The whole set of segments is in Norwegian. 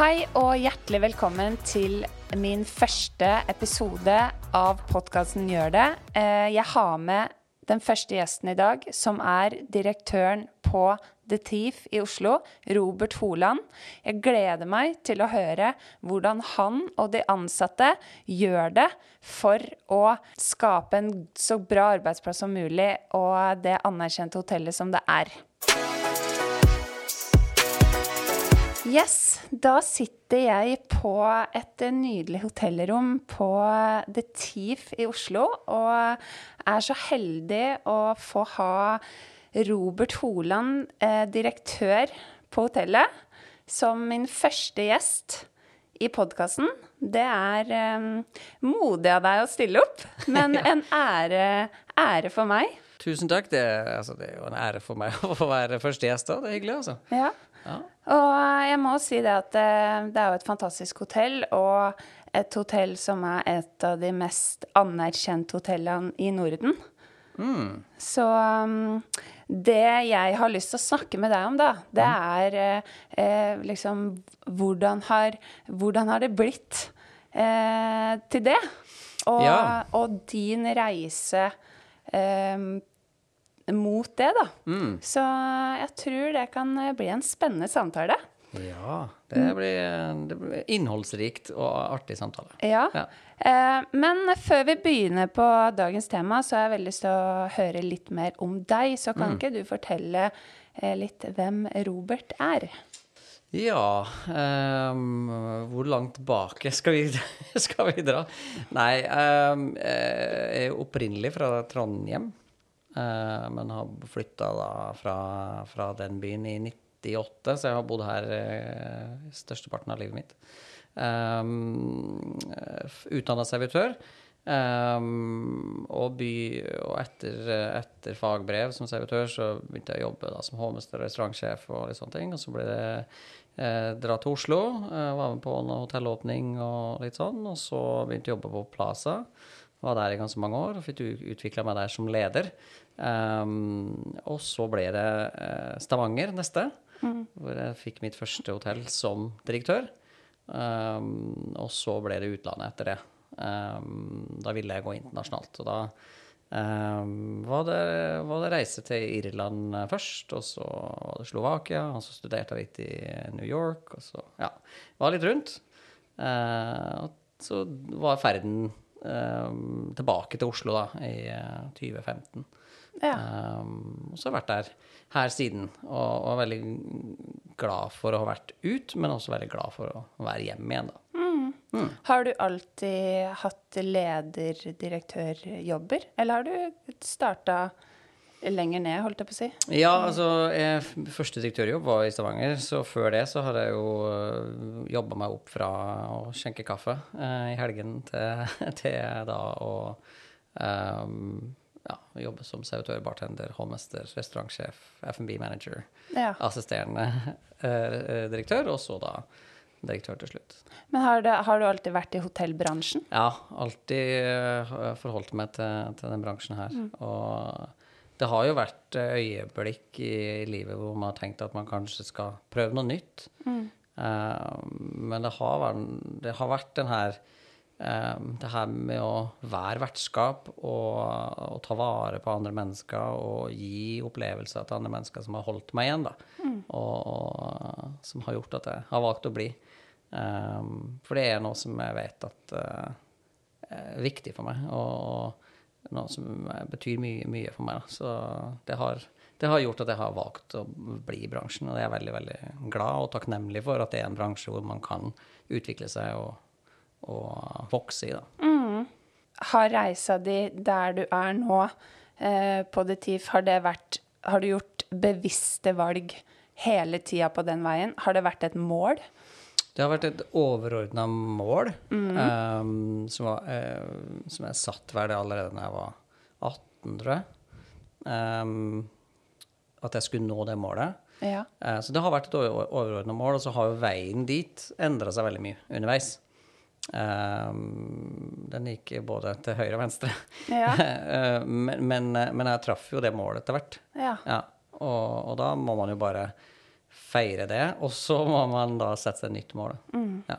Hei og hjertelig velkommen til min første episode av podkasten Gjør det. Eh, Jeg har med den første gjesten i dag, som er direktøren på The Thief i Oslo, Robert Holand. Jeg gleder meg til å høre hvordan han og de ansatte gjør det for å skape en så bra arbeidsplass som mulig, og det anerkjente hotellet som det er. Yes, da sitter jeg på et nydelig hotellrom på The Thief i Oslo, og er så heldig å få ha Robert Holand, eh, direktør på hotellet, som min første gjest i podkasten. Det er eh, modig av deg å stille opp, men en ære, ære for meg. Tusen takk. Det, altså, det er jo en ære for meg å få være første gjest. da. Det er hyggelig, altså. Ja. Og jeg må si det at det, det er jo et fantastisk hotell, og et hotell som er et av de mest anerkjente hotellene i Norden. Så um, det jeg har lyst til å snakke med deg om, da, det er eh, eh, liksom hvordan har, hvordan har det blitt eh, til det? Og, Ja. og din reise eh, mot det, da. Så jeg tror det kan bli en spennende samtale. Ja. Det blir, det blir innholdsrikt og artig samtale. Ja. Ja. Eh, men før vi begynner på dagens tema, så har jeg veldig lyst til å høre litt mer om deg. Så kan ikke du fortelle eh, litt hvem Robert er? Ja um, Hvor langt tilbake skal vi, skal vi dra? Nei, um, jeg er opprinnelig fra Trondheim, eh, men har flytta fra, fra den byen i 98, så jeg har bodd her uh, størsteparten av livet mitt. Um, Utdanna servitør. Um, og, by, og etter, etter fagbrev som servitør så begynte jeg å jobbe da, som hovmester og restaurantsjef og litt sånne ting. Og så ble det eh, dra til Oslo, eh, var med på en hotellåpning og litt sånn. Og så begynte jeg å jobbe på Plaza. Var der i ganske mange år og fikk utvikla meg der som leder. Um, og så ble det uh, Stavanger neste, hvor jeg fikk mitt første hotell som direktør. Um, og så ble det utlandet etter det. Um, da ville jeg gå internasjonalt. Og da var, det, var det reise til Irland eh, først, og så var det Slovakia, og så studerte jeg litt i New York, og så ja, var litt rundt. Uh, og så var ferden tilbake til Oslo da, i uh, 2015. Ja. Um, og så har jeg vært der her siden, og, og er veldig glad for å ha vært ut, men også veldig glad for å være hjemme igjen, da. Har du alltid hatt leder-direktørjobber, eller har du starta lenger ned, holdt jeg på å si? Ja, altså, jeg, første direktørjobb var i Stavanger, så før det så hadde jeg jo jobba meg opp fra å skjenke kaffe eh, i helgen til, til da å ehm, ja, jobbe som servitør, bartender, hovmester, restaurantsjef, F&B-manager, Ja. assisterende eh, direktør, og så da direktør til slutt. Men har, det, har du alltid vært i hotellbransjen? Ja, alltid eh, forholdt meg til, til den bransjen her. Og det har jo vært eh, øyeblikk i, livet hvor man har tenkt at man kanskje skal prøve noe nytt. Eh, men det har, vært, det har vært den her eh, Det her med å være vertskap og, og ta vare på andre mennesker og gi opplevelser til andre mennesker som har holdt meg igjen, da. Og, og som har gjort at jeg har valgt å bli. Um, for det er noe som jeg vet at uh, er viktig for meg, og noe som betyr mye, mye for meg. Da. Så det har, det har gjort at jeg har valgt å bli i bransjen, og det er jeg veldig veldig glad og takknemlig for at det er en bransje hvor man kan utvikle seg og, og vokse i. Da. Har reisa di der du er nå, eh, på The Thief, har det vært Har du gjort bevisste valg hele tida på den veien? Har det vært et mål? Det har vært et overordna mål um, som, var, uh, som jeg satt vel allerede da jeg var 18, tror jeg. Um, at jeg skulle nå det målet. Ja. Uh, Så det har vært et overordna mål, og så har jo veien dit endra seg veldig mye underveis. Um, den gikk både til høyre og venstre. Ja. Eh, men, men, men jeg traff jo det målet etter hvert. Ja. Ja, og, og da må man jo bare feire det. Og så må man da sette seg et nytt mål. Ja.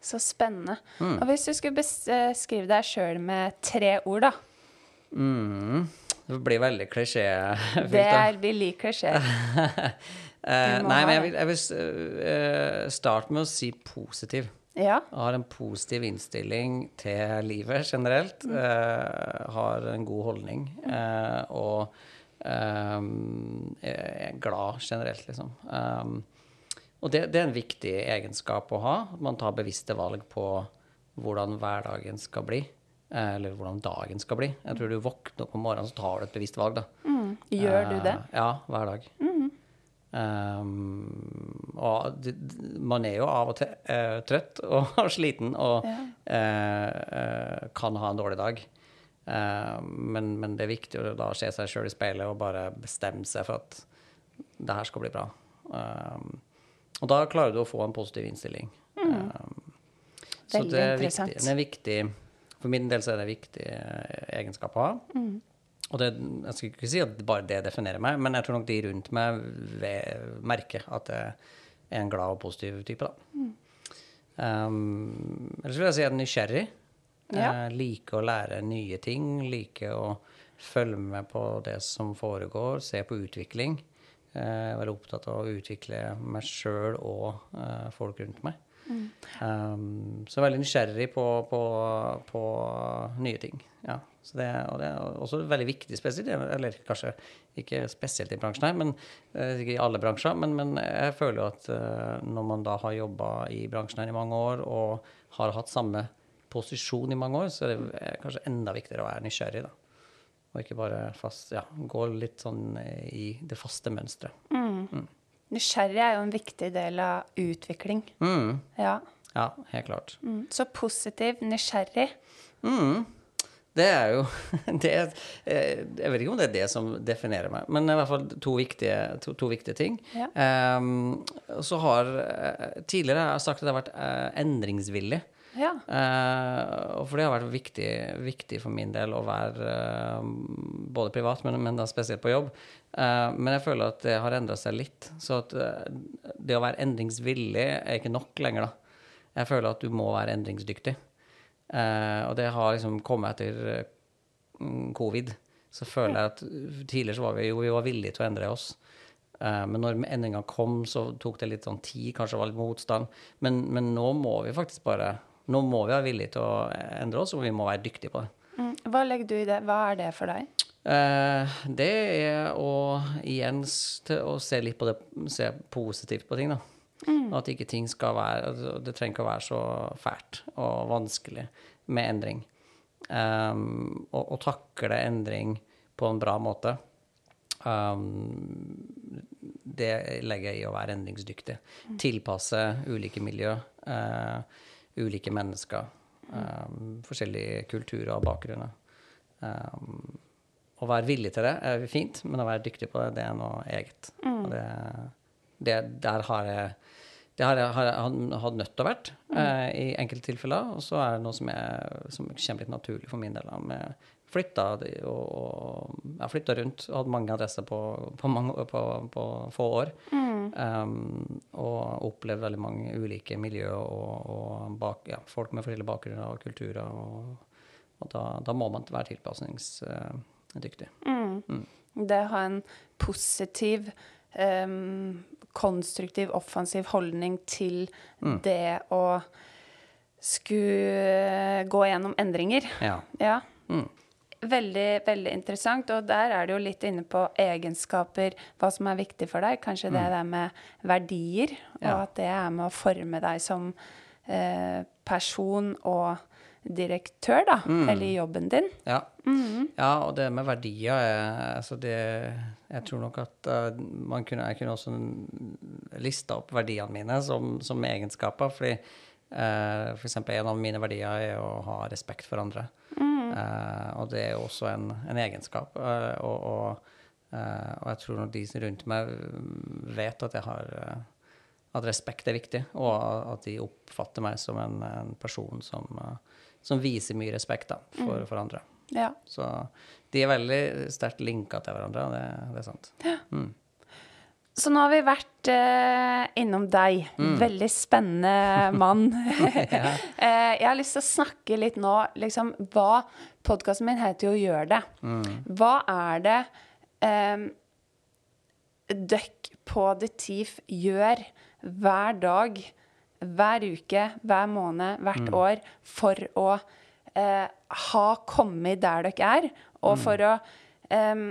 Så spennende. Og hvis du skulle beskrive deg sjøl med tre ord, da? Mm. Det blir veldig klisjéfylt. Det er, vi liker klisjeer. Eh, nei, men jeg vil, jeg vil eh, starte med å si positiv. Ja. Har en positiv innstilling til livet generelt. eh, har en god holdning. eh, og eh, er glad generelt, liksom. Um, og det, det er en viktig egenskap å ha. At man tar bevisste valg på hvordan hverdagen skal bli. Eller hvordan dagen skal bli. Jeg tror du våkner opp om morgenen, så tar du et bevisst valg, da. Gjør du det? Eh, ja, hver dag. Um, og det, man er jo av og til uh, trøtt og sliten og Ja. uh, uh, kan ha en dårlig dag. Eh, men, men det er viktig å da se seg sjøl i speilet og bare bestemme seg for at det her skal bli bra. Um, og da klarer du å få en positiv innstilling. Um, så det er viktig. Det er viktig. For min del så er det en viktig egenskap å ha. Og det, jeg skal ikke si at bare det definerer meg, men jeg tror nok de rundt meg merker at jeg er en glad og positiv type, da. Um, ellers vil jeg si at jeg er nysgjerrig. Ja. Jeg liker å lære nye ting. Liker å følge med på det som foregår, se på utvikling. Uh, være opptatt av å utvikle meg sjøl og eh, folk rundt meg. Um, så veldig nysgjerrig på, på, på nye ting. Ja. Så det, og det er også veldig viktig, spesielt, eller kanskje ikke spesielt i bransjen her, men eh, ikke i alle bransjer. Men, men jeg føler jo at eh, når man da har jobba i bransjen her i mange år, og har hatt samme posisjon i mange år, så er det kanskje enda viktigere å være nysgjerrig, da. Og ikke bare fast, ja, gå litt sånn eh, i det faste mønsteret. Nysgjerrig er jo en viktig del av utvikling. Mm. Ja. Ja, helt klart. Mm. Så positiv, nysgjerrig. Mm. Det er jo det eh, Jeg vet ikke om det er det som definerer meg, men i hvert fall to viktige, to, to viktige ting. Ja. Um, så har eh, Tidligere har jeg sagt at jeg har vært uh, endringsvillig. Ja. Uh, for det har vært viktig, viktig for min del å være uh, både privat, men, men da spesielt på jobb. Uh, men jeg føler at det har endra seg litt. Så at det å være endringsvillig er ikke nok lenger, da. Jeg føler at du må være endringsdyktig. Eh, og det har liksom kommet etter eh, covid. Så føler jeg at tidligere så var vi jo vi var villige til å endre oss. Eh, men når endringa kom, så tok det litt sånn tid, kanskje det var litt motstand. Men, men nå må vi faktisk bare Nå må vi være villige til å endre oss, og vi må være dyktige på det. Mm. Hva legger du i det? Hva er det for deg? Eh, det er å igjen å se litt på det Se positivt på ting, da. At ikke ting skal være altså, Det trenger ikke å være så fælt og vanskelig med endring. Um, og, og takle endring på en bra måte. Um, det legger jeg i å være endringsdyktig. Tilpasse ulike miljø, uh, ulike mennesker, um, forskjellige kulturer og bakgrunner. Um, å være villig til det er fint, men å være dyktig på det, det er noe eget. Og det, det, der har jeg det har jeg, har jeg hatt nødt til å vært eh, i enkelte tilfeller. Og så er det noe som, jeg, som kommer litt naturlig for min del. Jeg med Flytta og, og jeg flytta rundt og hadde mange adresser på, på, mange, på, på få år. Um, og opplevd veldig mange ulike miljø og, og bak, ja, folk med forskjellige bakgrunner og kulturer. Og, og da, da må man være tilpasningsdyktig. Det å ha en positiv, em, konstruktiv, offensiv holdning til det å skulle gå gjennom endringer. Ja. Ja. Mm. Veldig, veldig interessant. Og der er du jo litt inne på egenskaper, hva som er viktig for deg. Kanskje det der med verdier, og Ja. at det er med å forme deg som eh, person og direktør, da. Eller i jobben din. Ja. ja, og det med verdier er altså det, Jeg tror nok at eh, man kunne, jeg kunne også lista opp verdiene mine som, som egenskaper. fordi uh, for eksempel en av mine verdier er å ha respekt for andre. Eh, og det er jo også en, en egenskap. Uh, og, og, uh, og jeg tror nok de rundt meg vet at jeg har eh, at respekt er viktig, og at de oppfatter meg som en, en person som, eh, som viser mye respekt da, for, for andre. Ja. Så de er veldig sterkt linka til hverandre, det, det er sant. Så nå har vi vært eh, innom deg. Veldig spennende mann. eh, jeg har lyst til å snakke litt nå liksom hva Podkasten min heter jo 'Gjør det'. Hva er det eh, døkk på The Thief gjør hver dag, hver uke, hver måned, hvert år for å eh, ha kommet der dere er, og for å eh,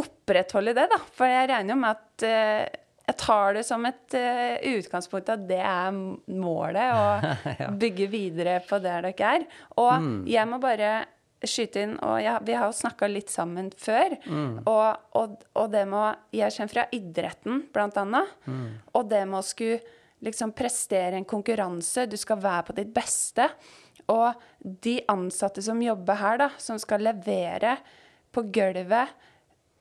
opprettholde det, da. For jeg regner jo med at eh, jeg tar det som et eh, utgangspunkt at det er målet, å bygge videre på der dere er. Og jeg må bare skyte inn, og jeg, vi har jo snakka litt sammen før, og, og, og det med å Jeg kommer fra idretten, blant annet. Og det med å skulle liksom prestere en konkurranse, du skal være på ditt beste. Og de ansatte som jobber her, da, som skal levere på gulvet,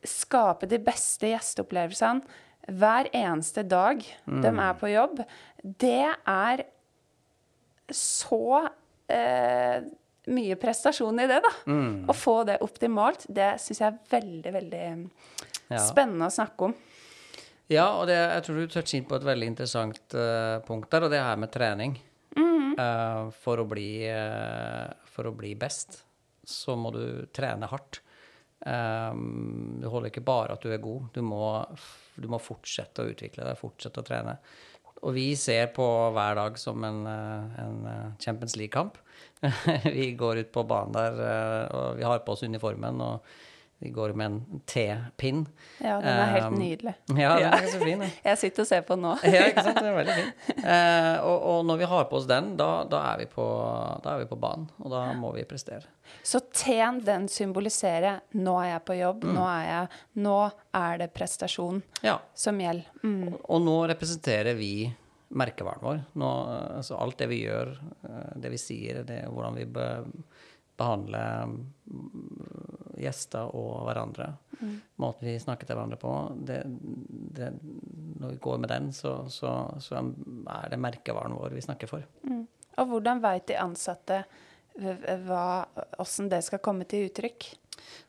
skape de beste gjesteopplevelsene hver eneste dag de er på jobb, det er så eh, mye prestasjon i det, da. Å få det optimalt, det syns jeg er veldig, veldig Ja. spennende å snakke om. Ja, og det, jeg tror du toucher inn på et veldig interessant uh, punkt der, og det her med trening. Eh, for, å bli, uh, for å bli best, så må du trene hardt. Eh, det holder ikke bare at du er god, du må, du må fortsette å utvikle deg, fortsette å trene. Og vi ser på hver dag som en, en Champions League-kamp. vi går ut på banen der, og vi har på oss uniformen, og vi går med en T-pinn. Ja, den er helt Um, nydelig. Ja, den er så fin, den. Jeg sitter og ser på nå. Ja, ikke sant? Den er veldig fin. Eh, og, og når vi har på oss den, da, da, er, vi på, da er vi på banen, og da må vi prestere. Så T-en, den symboliserer 'nå er jeg på jobb', nå, er jeg, 'nå er det prestasjon Ja. som gjelder'. Mm. Og, og nå representerer vi merkevaren vår. Nå, altså alt det vi gjør, eh, det vi sier, det, hvordan vi be, behandler mm, gjester og hverandre, måten vi snakker til hverandre på det, det, Når vi går med den, så, så, så er det merkevaren vår vi snakker for. Og hvordan veit de ansatte hva, åssen det skal komme til uttrykk?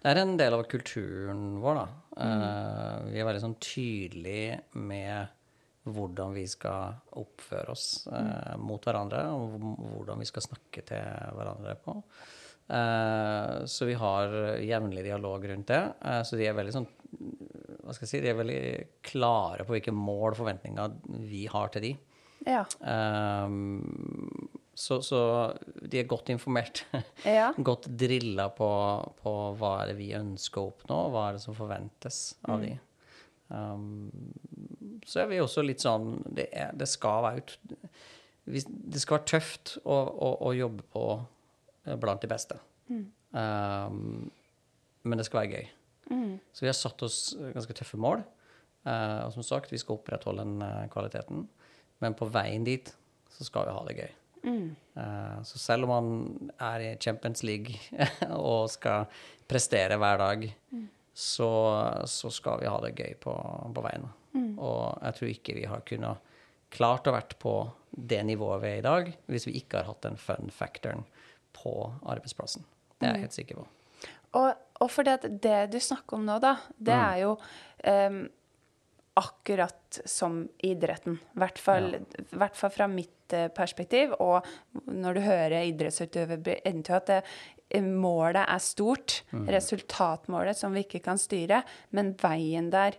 Det er en del av kulturen vår, da. Eh, vi er veldig sånn tydelige med hvordan vi skal oppføre oss uh, mot hverandre, og hvordan vi skal snakke til hverandre på. Eh, så vi har jevnlig dialog rundt det. Eh, så de er veldig sånn Hva skal jeg si? De er veldig klare på hvilke mål og forventninger vi har til de. Ja. Um, så, så de er godt informert. Ja. godt drilla på, på hva er det vi ønsker å oppnå, og hva er det som forventes av de. Um, så er vi også litt sånn Det, er, det skal være ut, Det skal være tøft å, å, å jobbe på blant de beste. Um, men det skal være gøy. Så vi har satt oss ganske tøffe mål. Uh, og som sagt, vi skal opprettholde den uh, kvaliteten. Men på veien dit så skal vi ha det gøy. Eh, så selv om man er i Champions League og skal prestere hver dag, så, så skal vi ha det gøy på, på veien. Og jeg tror ikke vi har kunnet klart å vært på det nivået vi er i dag, hvis vi ikke har hatt den fun-factoren på arbeidsplassen. Det er jeg helt sikker på. Og, og fordi at det du snakker om nå, da, det er jo um, akkurat som idretten. I hvert fall, hvert fall fra mitt eh, perspektiv. Og når du hører idrettsutøvere bli at det, eh, målet er stort, resultatmålet som vi ikke kan styre, men veien der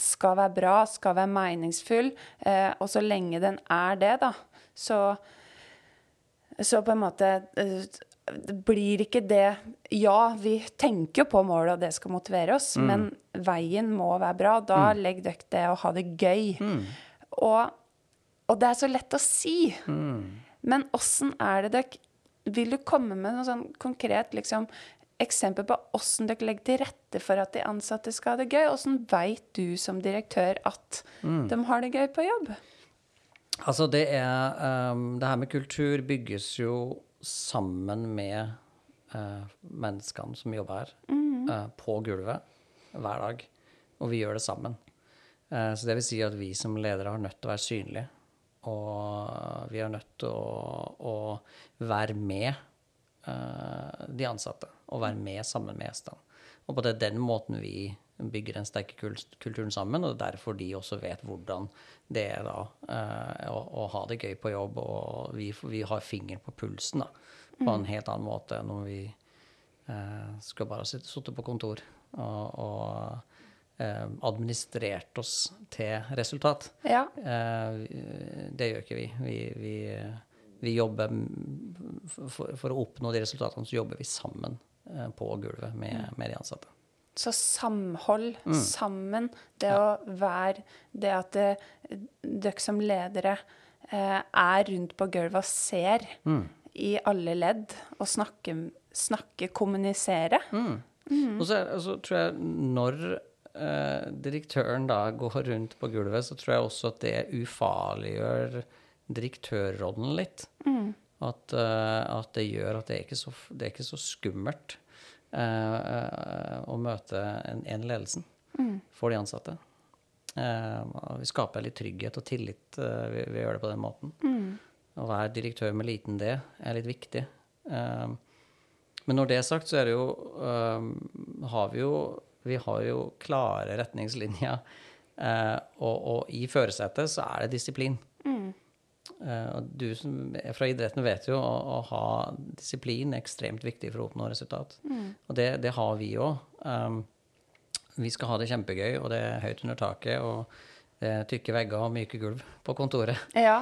skal være bra, skal være meningsfull. Eh, og så lenge den er det, da, så så på en måte eh, det blir ikke det Ja, vi tenker jo på målet, og det skal motivere oss, men veien må være bra. Da legg dere det å ha det gøy. Og, og det er så lett å si. Men åssen er det dere Vil du komme med noe sånn konkret liksom, eksempel på åssen dere legger til rette for at de ansatte skal ha det gøy? Åssen veit du som direktør at de har det gøy på jobb? Altså, det er um, Det her med kultur bygges jo sammen med uh, menneskene som jobber her, eh, på gulvet hver dag. Og vi gjør det sammen. Uh, så det vil si at vi som ledere har nødt til å være synlige. Og vi er nødt til å, å være med de ansatte, og være med sammen med gjestene. Og på det er den måten vi bygger den sterke kul- kulturen sammen, og derfor de også vet hvordan det er da eh, å, å ha det gøy på jobb. Og vi, vi har fingeren på pulsen da, på en helt annen måte enn om vi eh, skal bare sitte sitte på kontor og, og eh, administrert oss til resultat. Ja. Eh, det gjør ikke vi. Vi, vi, vi jobber for, for å oppnå de resultatene, så jobber vi sammen eh, på gulvet med, med de ansatte. Så samhold, Mm. sammen, det å være Det at dere som ledere eh, er rundt på gulvet og ser Mm. i alle ledd og snakker, snakke kommunisere. Mm. Og så, altså, tror jeg når eh, direktøren da går rundt på gulvet, så tror jeg også at det ufarliggjør direktørrollen litt. At, uh, at det gjør at det er ikke så, det er ikke så skummelt eh, eh, å møte en, en ledelsen for de ansatte. Eh, vi skaper litt trygghet og tillit eh, ved å gjøre det på den måten. Å være direktør med liten d er litt viktig. Eh, men når det er sagt, så er det jo eh, har vi jo Vi har jo klare retningslinjer. eh, og, og i førersetet så er det disiplin. Eh, og du som er fra idretten vet jo å, å ha disiplin er ekstremt viktig for å oppnå resultat. Og det, det har vi òg. Um, vi skal ha det kjempegøy, og det er høyt under taket, og det er tykke vegger og myke gulv på kontoret. Ja.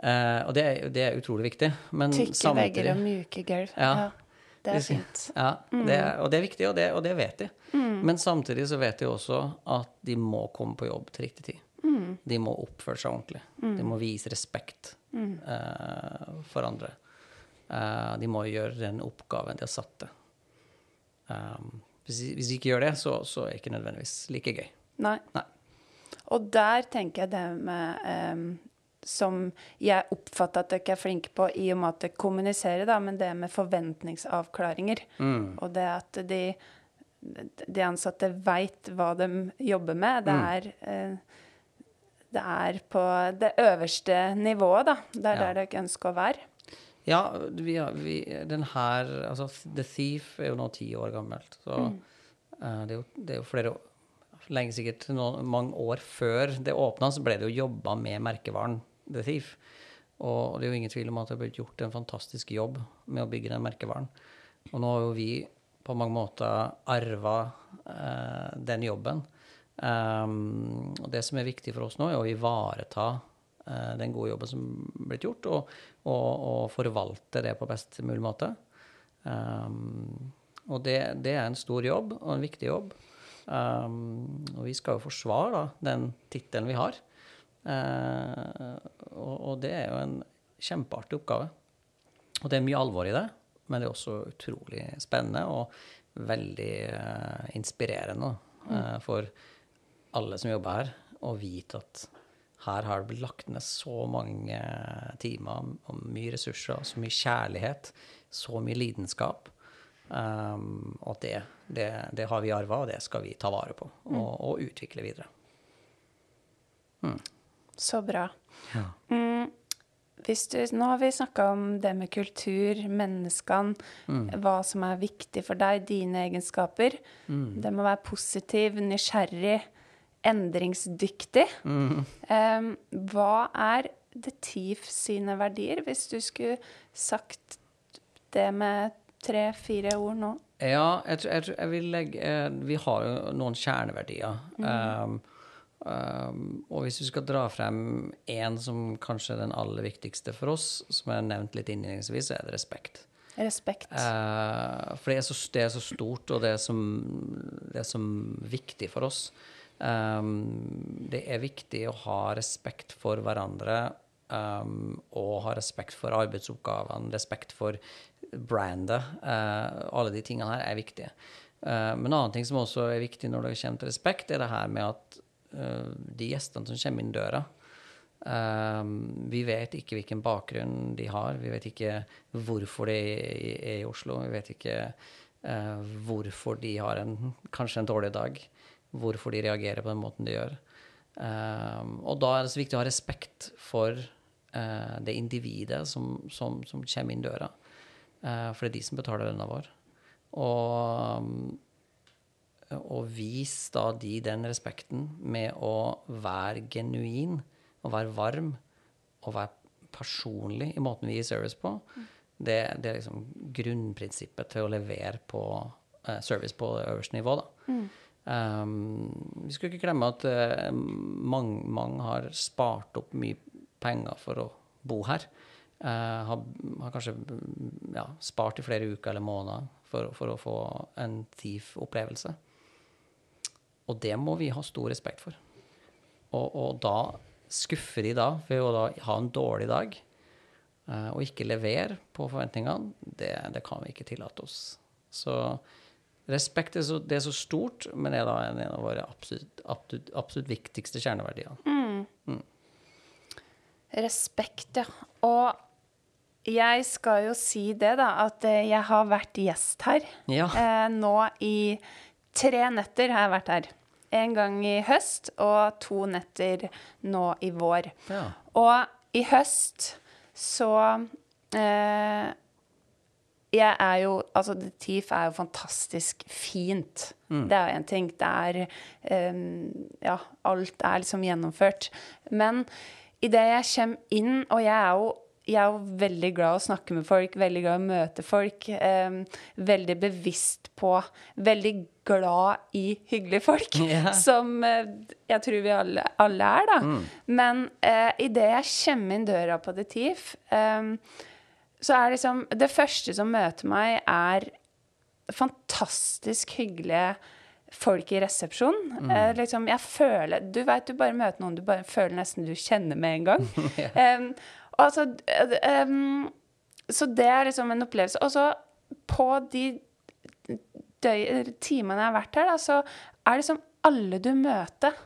Uh, og det, er- det er utrolig viktig. Men Tykke samtidig vegger og myke gulv. Ja. Det er fint. Ja, det er, og det er viktig, og det, og det vet de. Men samtidig så vet de også at de må komme på jobb til riktig tid. De må oppføre seg ordentlig. De må vise respekt eh, for andre. Uh, de må gjøre den oppgaven de har satt til. Um, hvis, hvis de ikke gjør det, så, så er det ikke nødvendigvis like gøy. Nei. Nei. Og der tenker jeg det med um, Som jeg oppfatter at dere er flinke på i og med at dere kommuniserer, da, men det med forventningsavklaringer. Og det at de, de ansatte veit hva de jobber med. Det er eh, det er på det øverste nivået, da. Det er Ja. der dere ønsker å være. Ja, vi, vi, den her Altså, The Thief er jo nå ti år gammelt. Så eh, det, er jo, det er jo flere Lenge sikkert noen, mange år før det åpna, så ble det jo jobba med merkevaren The Thief. Og det er jo ingen tvil om at det har blitt gjort en fantastisk jobb med å bygge den merkevaren. Og nå har jo vi på mange måter arva uh, den jobben. Um, og det som er viktig for oss nå, er å ivareta uh, den gode jobben som er blitt gjort, og, og, og forvalte det på best mulig måte. Um, og det, det er en stor jobb, og en viktig jobb. Um, og vi skal jo forsvare da, den tittelen vi har. Uh, og, og det er jo en kjempeartig oppgave. Og det er mye alvor i det, men det er også utrolig spennende og veldig uh, inspirerende eh, for alle som jobber her, og vite at her har det blitt lagt ned så mange timer og mye ressurser, så mye kjærlighet, så mye lidenskap. Um, og det, det, det har vi arva, og det skal vi ta vare på og, og utvikle videre. Så bra. Ja. Mm, du, nå har vi snakka om det med kultur, menneskene, hva som er viktig for deg, dine egenskaper. Det må være positiv, nysgjerrig, endringsdyktig. Em, hva er The Thief sine verdier, hvis du skulle sagt det med tre-fire ord nå? Ja, jeg, tror- jeg, tror- jeg vil legge eh, Vi har jo noen kjerneverdier. Um, um, og hvis du skal dra frem én som kanskje er den aller viktigste for oss, som jeg har nevnt litt innledningsvis, så er det respekt. Respekt. Uh, for det er, så, det er så stort, og det er så, det er så viktig for oss. Um, det er viktig å ha respekt for hverandre um, og ha respekt for arbeidsoppgavene, respekt for brandet. Uh, alle de tingene her er viktige. Uh, men en annen ting som også er viktig når det kommer til respekt, er det her med at uh, de gjestene som kommer inn døra, Um, vi vet ikke hvilken bakgrunn de har. Vi vet ikke hvorfor de er i Oslo. Vi vet ikke uh, hvorfor de har en, kanskje en dårlig dag. Hvorfor de reagerer på den måten de gjør. Um, og da er det så viktig å ha respekt for uh, det individet som, som, som kommer inn døra. Uh, for det er de som betaler lønna vår. Og um, og vis da de den respekten med å være genuin og være varm og være personlig i måten vi gir service på. Det, det er liksom grunnprinsippet til å levere på uh, service på øverste nivå. da. Um, vi skal ikke glemme at uh, mange, mange har spart opp mye penger for å bo her. Uh, har, har, kanskje ja, spart i flere uker eller måneder for, for å få en TIF-opplevelse. Og det må vi ha stor respekt for. Og, og da skuffer de da ved å da ha en dårlig dag uh, og ikke levere på forventningene, det, det, kan vi ikke tillate oss. Så respekt er så, det er så stort, men er da en, en av våre absolutt, absolutt, absolutt viktigste kjerneverdier. Mm. Mm. Respekt, ja. Og jeg skal jo si det, da, at eh, jeg har vært gjest her. Ja. Eh, nå i tre netter har jeg vært her. En gang i høst og to netter nå i vår. Ja. Og i høst så eh, Jeg er jo Altså, The Thief er jo fantastisk fint. Mm. Det er én ting. Det er um, Ja, alt er liksom gjennomført. Men idet jeg kommer inn, og jeg er jo jeg er jo veldig glad å snakke med folk, veldig glad å møte folk. Eh, veldig bevisst på Veldig glad i hyggelige folk, yeah. som eh, jeg tror vi alle, alle er, da. Mm. Men eh, idet jeg kommer inn døra på The Thief, eh, så er liksom Det første som møter meg, er fantastisk hyggelige folk i resepsjonen. Eh, liksom, jeg føler Du veit, du bare møter noen du bare føler nesten du kjenner med en gang. yeah. um, altså um, Så det er liksom en opplevelse. Og så på de timene jeg har vært her, da, så er liksom alle du møter,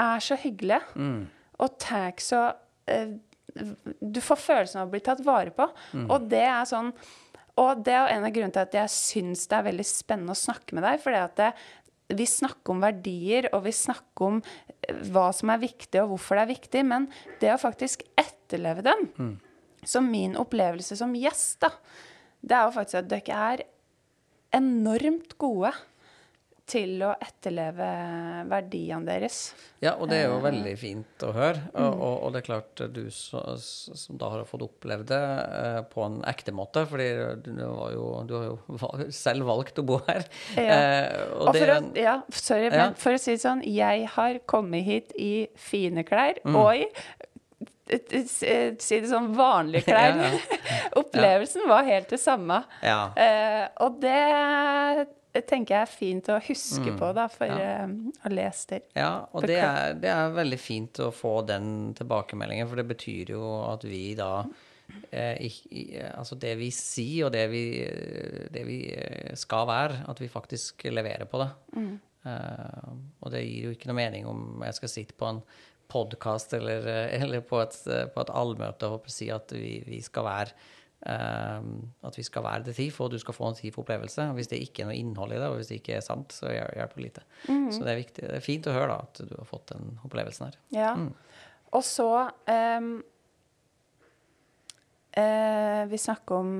er så hyggelige. Og tar så eh, Du får følelsen av å bli tatt vare på. Og det er sånn Og det er en av grunnene til at jeg syns det er veldig spennende å snakke med deg. fordi at det, vi snakker om verdier, og vi snakker om eh, hva som er viktig, og hvorfor det er viktig. Men det å faktisk etterleve dem, som min opplevelse som gjest, da, det er jo faktisk at dere er enormt gode til å etterleve verdiene deres. Ja, og det er jo veldig fint å høre. Og, og, og det er klart, du så, som da har fått opplevd det eh, på en ekte måte, fordi du, du, var jo, du har jo selv valgt å bo her. Ja. Eh, og Og det for å, ja, sorry, Ja. men for å si det sånn, jeg har kommet hit i fine klær, Mm. og i eh, eh, si det sånn vanlige klær. Ja, ja. Opplevelsen var helt det samme. ja. Eh, og det tenker jeg er fint å huske på da, for Mm. Ja. eh, å lese det. Ja, og det er, det er veldig fint å få den tilbakemeldingen, for det betyr jo at vi da eh, i- Altså det vi sier, og det vi, det vi eh, skal være, at vi faktisk leverer på det. Eh, og det gir jo ikke noe mening om jeg skal sitte på en podkast eller, eh, eller på et, på et allmøte og si at vi, vi skal være eh, at vi skal være det TIF, og du skal få en TIF-opplevelse. Hvis det ikke er noe innhold i det, og hvis det ikke er sant, så hjelper det lite. Så det er viktig. Det er fint å høre da, at du har fått den opplevelsen her. Ja. Og så um, uh, Vi snakker om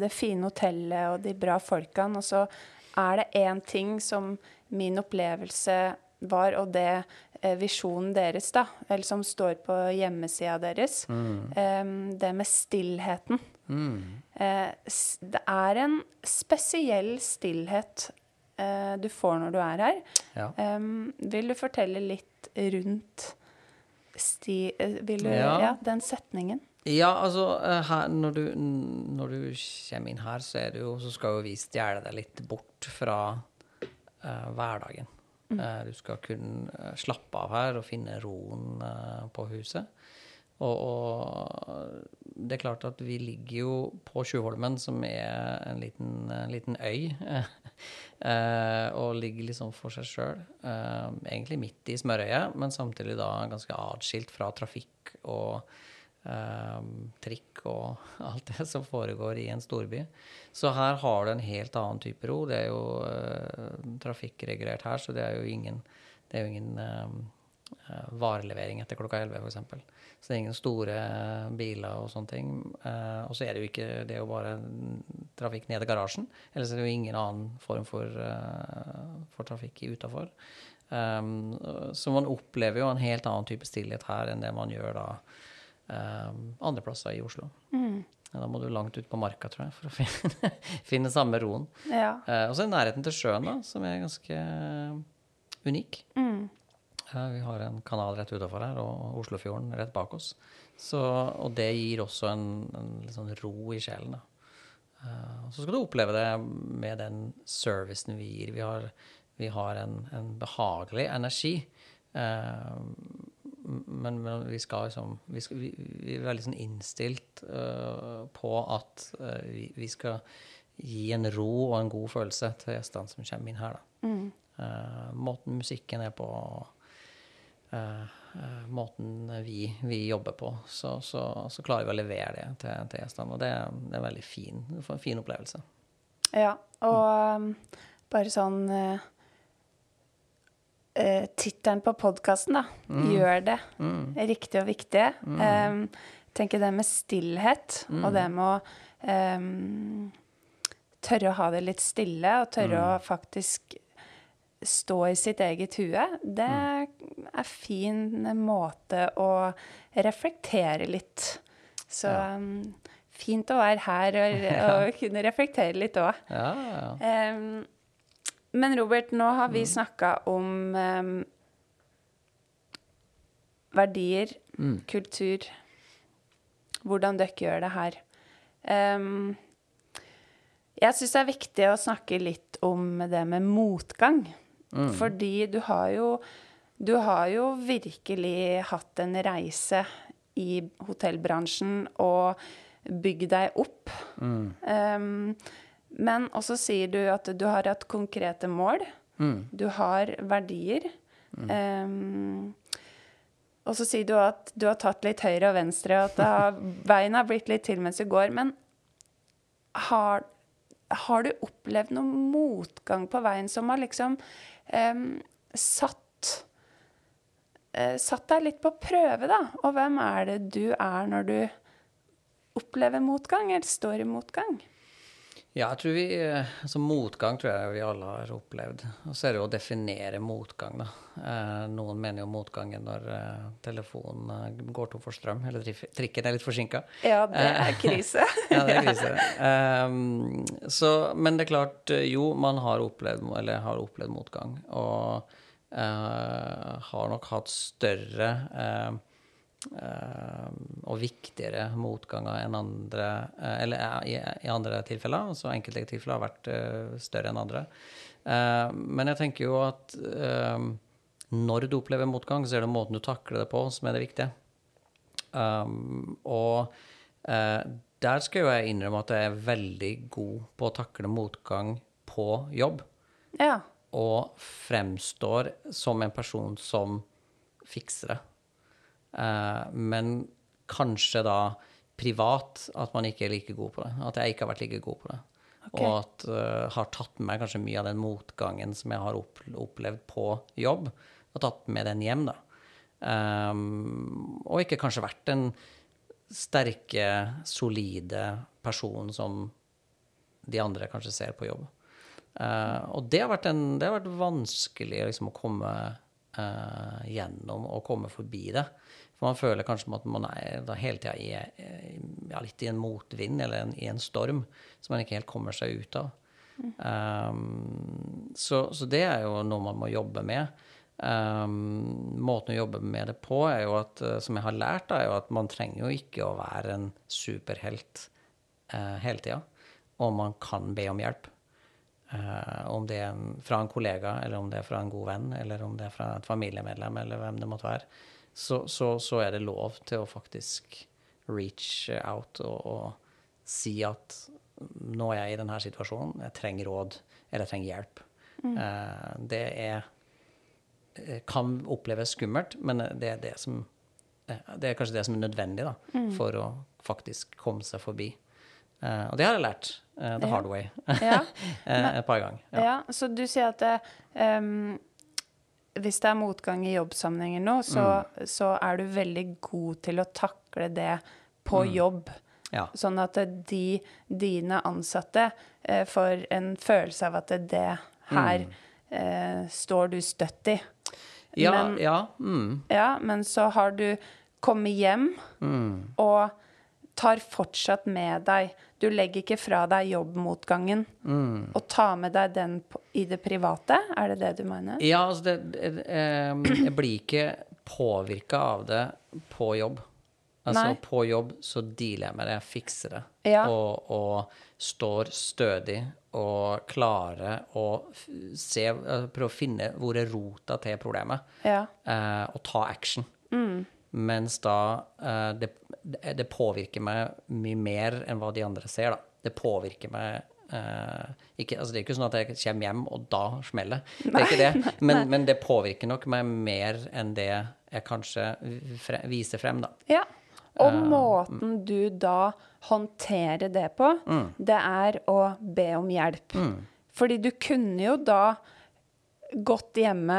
det fine hotellet og de bra folkene, og så er det én ting som min opplevelse var, og det visjonen deres, da, eller som står på hjemmesida deres, ehm, det med stillheten. Eh, det er en spesiell stillhet eh, du får når du er her. Ja. Vil du fortelle litt rundt sti... eh, Vil du Ja. Ja, den setningen. Ja, altså eh, her, når, du, når du kommer inn her, så, er jo, så skal jo vi stjele deg litt bort fra eh, hverdagen. Eh, du skal kunne eh, slappe av her og finne roen eh, på huset. Og, og det er klart at vi ligger jo på Tjuvholmen, som er en liten, en liten øy. og ligger liksom for seg sjøl. Egentlig midt i smørøyet, men samtidig da ganske atskilt fra trafikk og trikk og alt det som foregår i en storby. Så her har du en helt annen type ro. Det er jo eh, trafikkregulert her, så det er jo ingen, det er jo ingen eh, eh, varelevering etter klokka 11, f.eks. Så det er ingen store biler og sånne ting. Eh, og så er det jo ikke Det er jo bare trafikk ned i garasjen. Ellers er det jo ingen annen form for, eh, for trafikk utafor. Um, så man opplever jo en helt annen type stillhet her enn det man gjør da andre plasser i Oslo. Mm. Da må du langt ut på marka, tror jeg, for å finne, finne samme roen. Ja. Eh, og så er nærheten til sjøen, da, som er ganske unik. Mm. Ja, vi har en kanal rett utafor her, og Oslofjorden rett bak oss. Så, og det gir også en, en litt sånn ro i sjelen. da. Uh, så skal du oppleve det med den servicen vi gir. Vi har, vi har en, en, behagelig energi. Uh, men, men, vi skal liksom vi, skal, vi, vi er veldig sånn innstilt uh, på at vi, vi, skal gi en ro og en god følelse til gjestene som kommer inn her. Mm. måten musikken er på Uh, uh, måten vi, vi, jobber på, så, så, så, klarer vi å levere det til, til gjestene. Og det, det, er en veldig fin, en fin opplevelse. Ja, og mm. bare sånn uh, Tittelen på podkasten, da. Mm. Gjør det. Mm. Riktig og viktig. Mm. Um, tenker det med stillhet, og det med å um, tørre å ha det litt stille, og tørre å faktisk stå i sitt eget hue, det mm. er fin måte å reflektere litt. Så um, fint å være her og, og kunne reflektere litt òg. Ja, ja. um, men Robert, nå har vi mm. snakka om um, verdier, mm. kultur, hvordan dere gjør det her. Um, jeg syns det er viktig å snakke litt om det med motgang. Mm. Fordi du har jo Du har jo virkelig hatt en reise i hotellbransjen og bygd deg opp. Mm. Um, men også sier du at du har hatt konkrete mål. Mm. Du har verdier. Um, og så sier du at du har tatt litt høyre og venstre, og at har, veien har blitt litt til mens du går. Men har, har, du opplevd noe motgang på veien som har liksom um, satt, uh, satt deg litt på prøve, da. Og hvem er det du er når du opplever motgang, eller står i motgang? Ja, jeg tror vi, altså Motgang tror jeg vi alle har opplevd. Og så er det jo å definere motgang, da. Eh, noen mener jo motgangen når eh, telefonen går tom for strøm, eller trikken er litt forsinka. Ja, det er krise. ja, det er krise. Eh, så, men det er klart, jo, man har opplevd, eller har opplevd motgang. Og har nok hatt større Uh, og viktigere motganger enn andre uh, Eller uh, i, i, andre tilfeller. Altså enkelte tilfeller har vært større enn andre. men jeg tenker jo at når du opplever motgang, så er det måten du takler det på, som er det viktige. Og der skal jo jeg innrømme at jeg er veldig god på å takle motgang på jobb. Ja. Og fremstår som en person som fikser det. Uh, men kanskje da privat at man ikke er like god på det. At jeg ikke har vært like god på det. Okay. Og at uh, har tatt med meg kanskje mye av den motgangen som jeg har opplevd på jobb, og tatt med den hjem, da. Um, og ikke kanskje vært den sterke, solide personen som de andre kanskje ser på jobb. Uh, og det har vært, en, det har vært vanskelig liksom, å komme uh, gjennom og komme forbi det. For man føler kanskje at man er hele tida i, ja, litt i en motvind eller en, i en storm som man ikke helt kommer seg ut av. Mm. Um, så, så, det er jo noe man må jobbe med. Um, måten å jobbe med det på er jo at, uh, som jeg har lært, er jo at man trenger jo ikke å være en superhelt uh, hele tida. Og man kan be om hjelp. Uh, om det er fra en kollega, eller om det er fra en god venn, eller om det er fra et familiemedlem, eller hvem det måtte være så, så, så, er det lov til å faktisk reach out og, og si at nå er jeg i denne situasjonen, jeg trenger råd, eller jeg trenger hjelp. Mm. Uh, det er eh, kan oppleves skummelt, men det er det som eh, det er kanskje det som er nødvendig da, mm. for å faktisk komme seg forbi. Uh, og det har jeg lært uh, the hard way ja. et par ganger. Ja. ja. Så du sier at um, hvis det er motgang i jobbsammenhenger nå, så, så er du veldig god til å takle det på jobb. Ja. Sånn at de, dine ansatte eh, får en følelse av at det her eh, står du støtt i. Ja, Men- ja. Mm. Ja, men så har du kommet hjem og tar fortsatt med deg Du legger ikke fra deg jobbmotgangen og tar med deg den i det private? Er det det du mener? Ja, altså det, eh, Jeg blir ikke påvirka av det på jobb. Altså Nei. på jobb så dealer jeg med det, jeg fikser det. Ja. Og, og står stødig og klarer å se eh, Prøve å finne hvor er rota til problemet, Ja. eh, og ta action. Mens da eh, det, det påvirker meg mye mer enn hva de andre ser, da. Det påvirker meg eh, ikke, altså Det er ikke sånn at jeg kommer hjem, og da smeller det. er ikke det. Men, men det påvirker nok meg mer enn det jeg kanskje fre, viser frem, da. ja. Og måten du da håndterer det på, det er å be om hjelp. Fordi du kunne jo da gått hjemme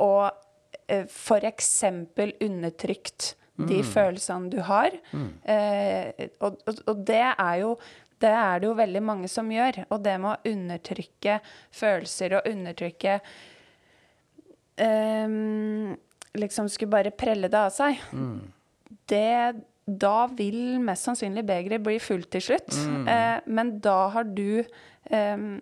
og eh, eksempel undertrykt de følelsene du har. Eh, og, og, og det er jo det er det jo veldig mange som gjør. Og det med å undertrykke følelser og undertrykke ehm, Liksom skulle bare prelle det av seg. Det Da vil mest sannsynlig begeret bli fullt til slutt. Eh, men da har du ehm,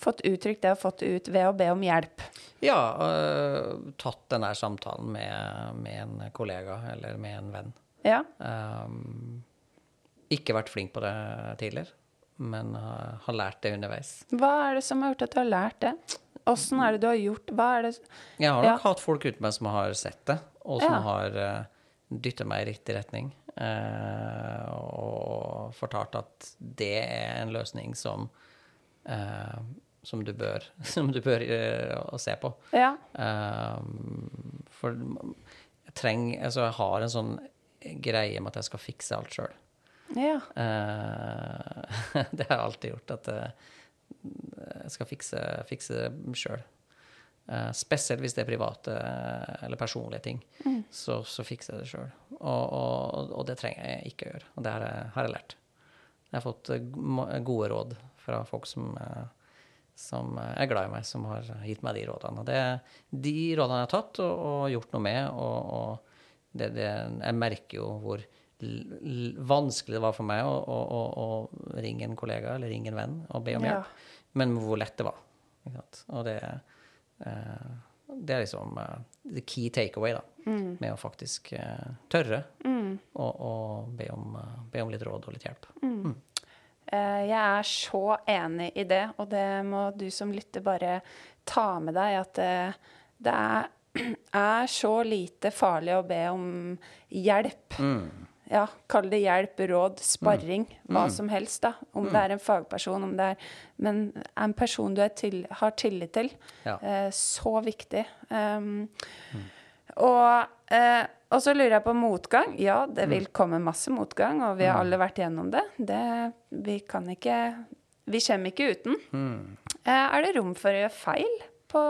fått uttrykt det og fått det ut ved å be om hjelp. Ja, uh, tatt den der samtalen med, med en kollega eller med en venn. Ja. Um, ikke vært flink på det tidligere, men har, har lært det underveis. Hva er det som har gjort at du har lært det? Åssen er det du har gjort Hva er det Jeg har nok Ja. hatt folk ute meg som har sett det, og som Ja. har uh, dytta meg i riktig retning. Uh, og fortalt at det er en løsning som som du bør, som du bør uh, se på. Ja. Uh, for jeg trenger Altså, jeg har en sånn greie med at jeg skal fikse alt sjøl. Ja. det har jeg alltid gjort, at jeg skal fikse, fikse det sjøl. spesielt hvis det er private eller personlige ting, så, så fikser jeg det sjøl. Og, og, og det trenger jeg ikke å gjøre. Og det har jeg, har jeg lært. Jeg har fått gode råd fra folk som, som er glad i meg, som har gitt meg de rådene. Og det, de rådene jeg har tatt og, og gjort noe med, og, og det, det, jeg merker jo hvor vanskelig det var for meg å, å, å, ringe en kollega eller ringe en venn og be om Ja. hjelp, men hvor lett det var. Og det, eh, det er liksom eh, the key takeaway, da, med å faktisk eh, tørre å, å be, om, eh, be om litt råd og litt hjelp. Eh, Jeg er så enig i det, og det må du som lytter bare ta med deg, at det, det er, er så lite farlig å be om hjelp. Ja, kall det hjelp, råd, sparring, hva som helst, da. Om det er en fagperson, om det er Men en person du er til, har tillit til. Ja. Eh, så viktig. Um, og, eh, og så lurer jeg på motgang. Ja, det vil komme masse motgang, og vi har alle vært gjennom det. det vi kan ikke Vi kommer ikke uten. Eh, er det rom for å gjøre feil på,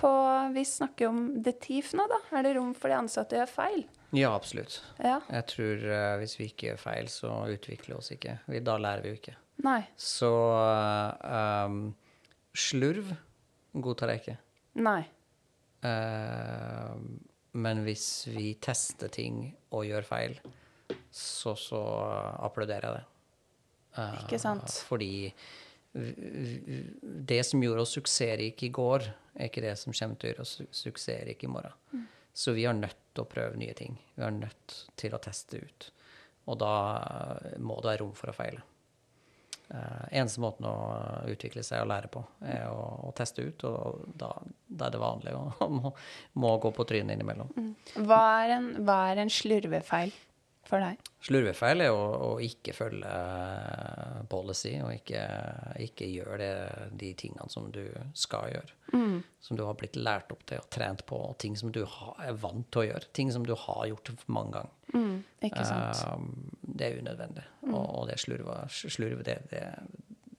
på Vi snakker jo om detif nå, da. Er det rom for de ansatte å gjøre feil? Ja, absolutt. Ja. Jeg tror uh, hvis vi ikke gjør feil, så utvikler vi oss ikke. Vi, da lærer vi jo ikke. Nei. Så um, slurv godtar jeg ikke. Nei. Eh, men hvis vi tester ting og gjør feil, så, så applauderer jeg det. Uh, Ikke sant? Fordi det som gjorde oss suksessrike i går, er ikke det som kommer til å gjøre oss su- suksessrike i morgen. Mm. Så vi har nødt til å prøve nye ting. Vi har nødt til å teste ut. Og da må det være rom for å feile. Uh, eneste måten å utvikle seg og lære på, er å, å teste ut. Og da, da er det vanlig å må, må gå på trynet innimellom. Hva er en, hva er en slurvefeil for deg? Slurvefeil er å, å ikke følge eh, policy og ikke, ikke gjøre det, de tingene som du skal gjøre. Som du har blitt lært opp til og trent på, og ting som du ha, er vant til å gjøre. Ting som du har gjort mange ganger. Ikke sant? Um, det er unødvendig. Og, og det slurve det, det,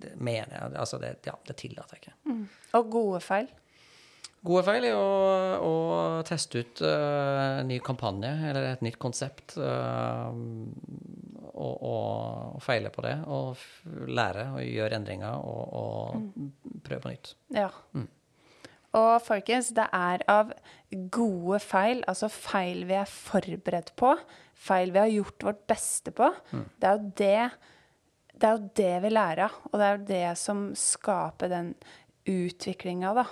det mener jeg Altså, det, ja, det tillater jeg ikke. Og gode feil? Gode feil er å, å teste ut uh, ny kampanje eller et nytt konsept. Uh, og, og, og, feile på det. Og lære og gjøre endringer og, og mm. prøve på nytt. Ja. Mm. Og folkens, det er av gode feil, altså feil vi er forberedt på, feil vi har gjort vårt beste på. Mm. Det er jo det det er jo det vi lærer av, og det er jo det som skaper den utviklinga, da.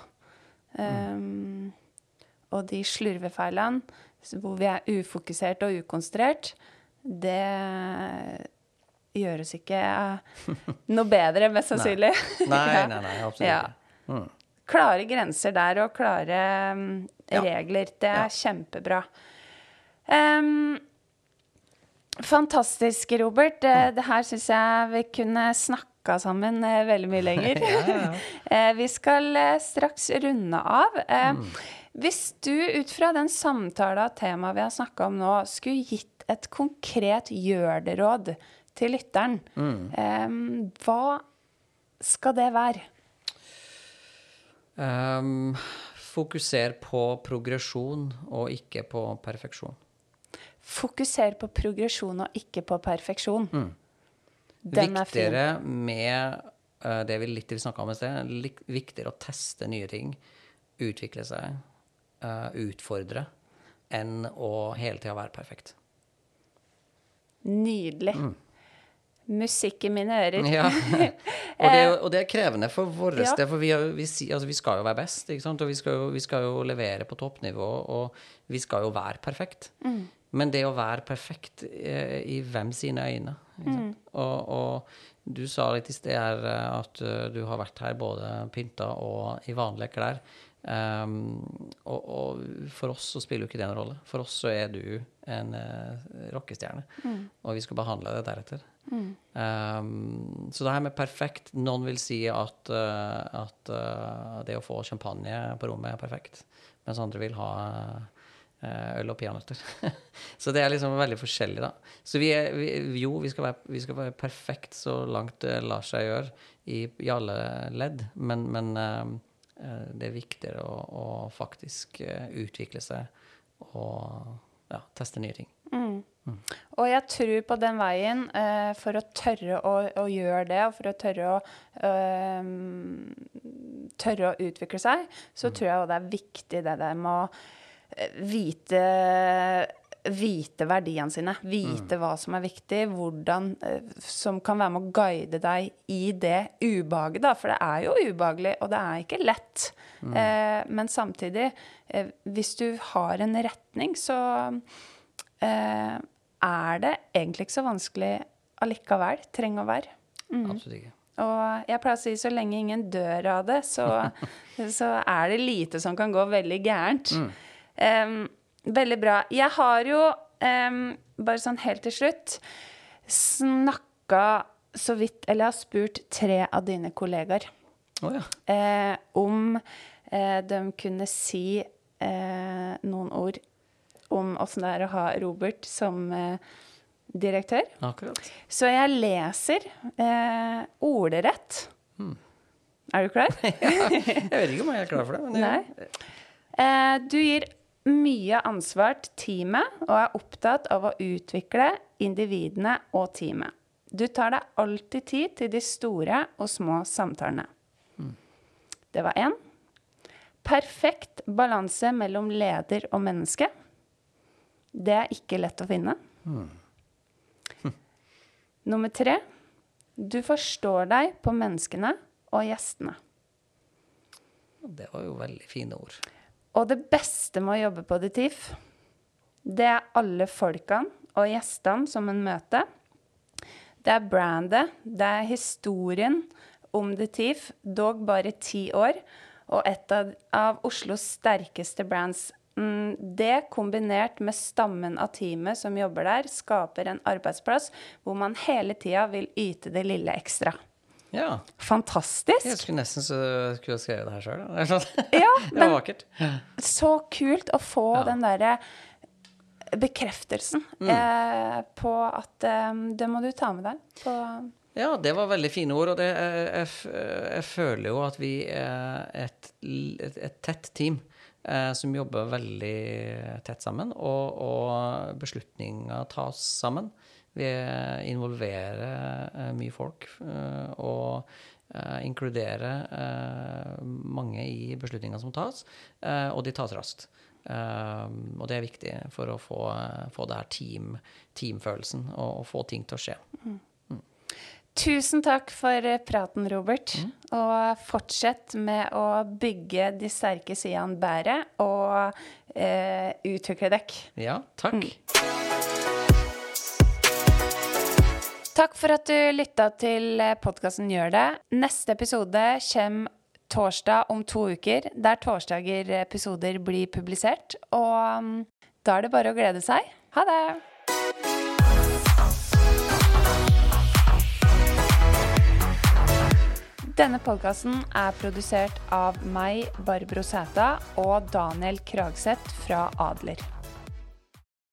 Um, og de slurvefeilene hvor vi er ufokusert og ukonsentrert, det gjøres ikke noe bedre, mest sannsynlig. Nei, nei, nei, nei absolutt ja. ikke. Mm. Klare grenser der og klare um, regler. Det er kjempebra. Um, fantastisk, Robert. Det, mm. det her syns jeg vi kunne snakka sammen eh, veldig mye lenger. ja, ja. eh, vi skal eh, straks runde av. Eh, mm. Hvis du ut fra den samtalen og temaet vi har snakka om nå, skulle gitt et konkret gjør det-råd til lytteren, mm. um, hva skal det være? Um, fokuser på progresjon og ikke på perfeksjon. Fokuser på progresjon og ikke på perfeksjon. Mm. Den viktigere med uh, det vi litt snakka om i sted, viktigere å teste nye ting, utvikle seg, uh, utfordre, enn å hele tida være perfekt. Nydelig. Mm. Musikk i mine ører. ja. Og det, og det, er krevende for vår ja. del, for vi, vi, altså vi, skal jo være best. Og vi skal jo, vi skal jo, levere på toppnivå, og vi skal jo være perfekt. Mm. Men det å være perfekt eh, i hvem sine øyne mm. og, og, du sa litt i sted her eh, at uh, du har vært her både pynta og i vanlige klær. Um, og, og, for oss så spiller jo ikke det en rolle. For oss så er du en uh, rockestjerne. Mm. Og vi skal behandle det deretter. Mm. Um, så det her med perfekt Noen vil si at, uh, at det å få champagne på rommet er perfekt. Mens andre vil ha øl og peanøtter. så det er liksom veldig forskjellig, da. Så vi er, vi, jo, vi skal, være, vi skal, være, perfekt så langt det lar seg gjøre i, i alle ledd, men, men uh, det er viktigere å, å faktisk uh, utvikle seg og ja, teste nye ting. Mm. Mm. Og jeg tror på den veien, eh, for å tørre å, å, gjøre det, og for å tørre å tørre å utvikle seg, så mm. tror jeg det er viktig det der med å vite vite verdiene sine, vite mm. hva som er viktig, hvordan eh, Som kan være med å guide deg i det ubehaget, da. For det er jo ubehagelig, og det er ikke lett. Mm. Eh, men samtidig, eh, hvis du har en retning, så eh, er det egentlig ikke så vanskelig allikevel. Trenger å være. Mm. Absolutt ikke. Og jeg pleier å si så lenge ingen dør av det, så, så er det lite som kan gå veldig gærent. Mm. Um, veldig bra. Jeg har jo, um, bare sånn helt til slutt, snakka så vidt Eller jeg har spurt tre av dine kollegaer oh, ja. eh, om eh, de kunne si eh, noen ord om åssen det er å ha Robert som direktør. Akkurat. Så jeg leser ordrett. Hmm. Er du klar? ja, jeg vet ikke om jeg er klar for det. Men det... Nei. du gir mye ansvar til teamet og er opptatt av å utvikle individene og teamet. Du tar deg alltid tid til de store og små samtalene. Mm. Det var én. Perfekt balanse mellom leder og menneske. Det er ikke lett å finne. Mm. Nummer tre. Du forstår deg på menneskene og gjestene. Det var jo veldig fine ord. Og det beste med å jobbe på The Thief, det er alle folkene og gjestene som en møter. Det er brandet, det er historien om The Thief, dog bare ti år, og et av, av Oslos sterkeste brands. Mm, det, kombinert med stammen av teamet som jobber der, skaper en arbeidsplass hvor man hele tida vil yte det lille ekstra. Ja. Fantastisk. Jeg skulle nesten så skulle skrevet det her sjøl. Ja, det var vakkert. Så kult å få ja. den derre bekreftelsen mm. eh, på at eh, det må du ta med deg på Ja, det var veldig fine ord. Og det, jeg, jeg, jeg, føler jo at vi er et, et, et tett team eh, som jobber veldig tett sammen. Og, og beslutninger tas sammen. Vi involverer eh, mye folk. Eh, og eh, inkluderer mange i beslutninger som tas. Og de tas raskt. og det er viktig for å få, få det her team, teamfølelsen og, og få ting til å skje. Mm. Tusen takk for praten, Robert. Mm. Og fortsett med å bygge de sterke sidene bedre og eh, utvikle dekk. Ja, takk. Takk for at du lytta til eh, podkasten Gjør det. Neste episode kommer torsdag om to uker, der torsdager-episoder blir publisert. Og mm, da er det bare å glede seg. Ha det! Denne podkasten er produsert av meg, Barbro Sæta, og Daniel Kragseth fra Adler.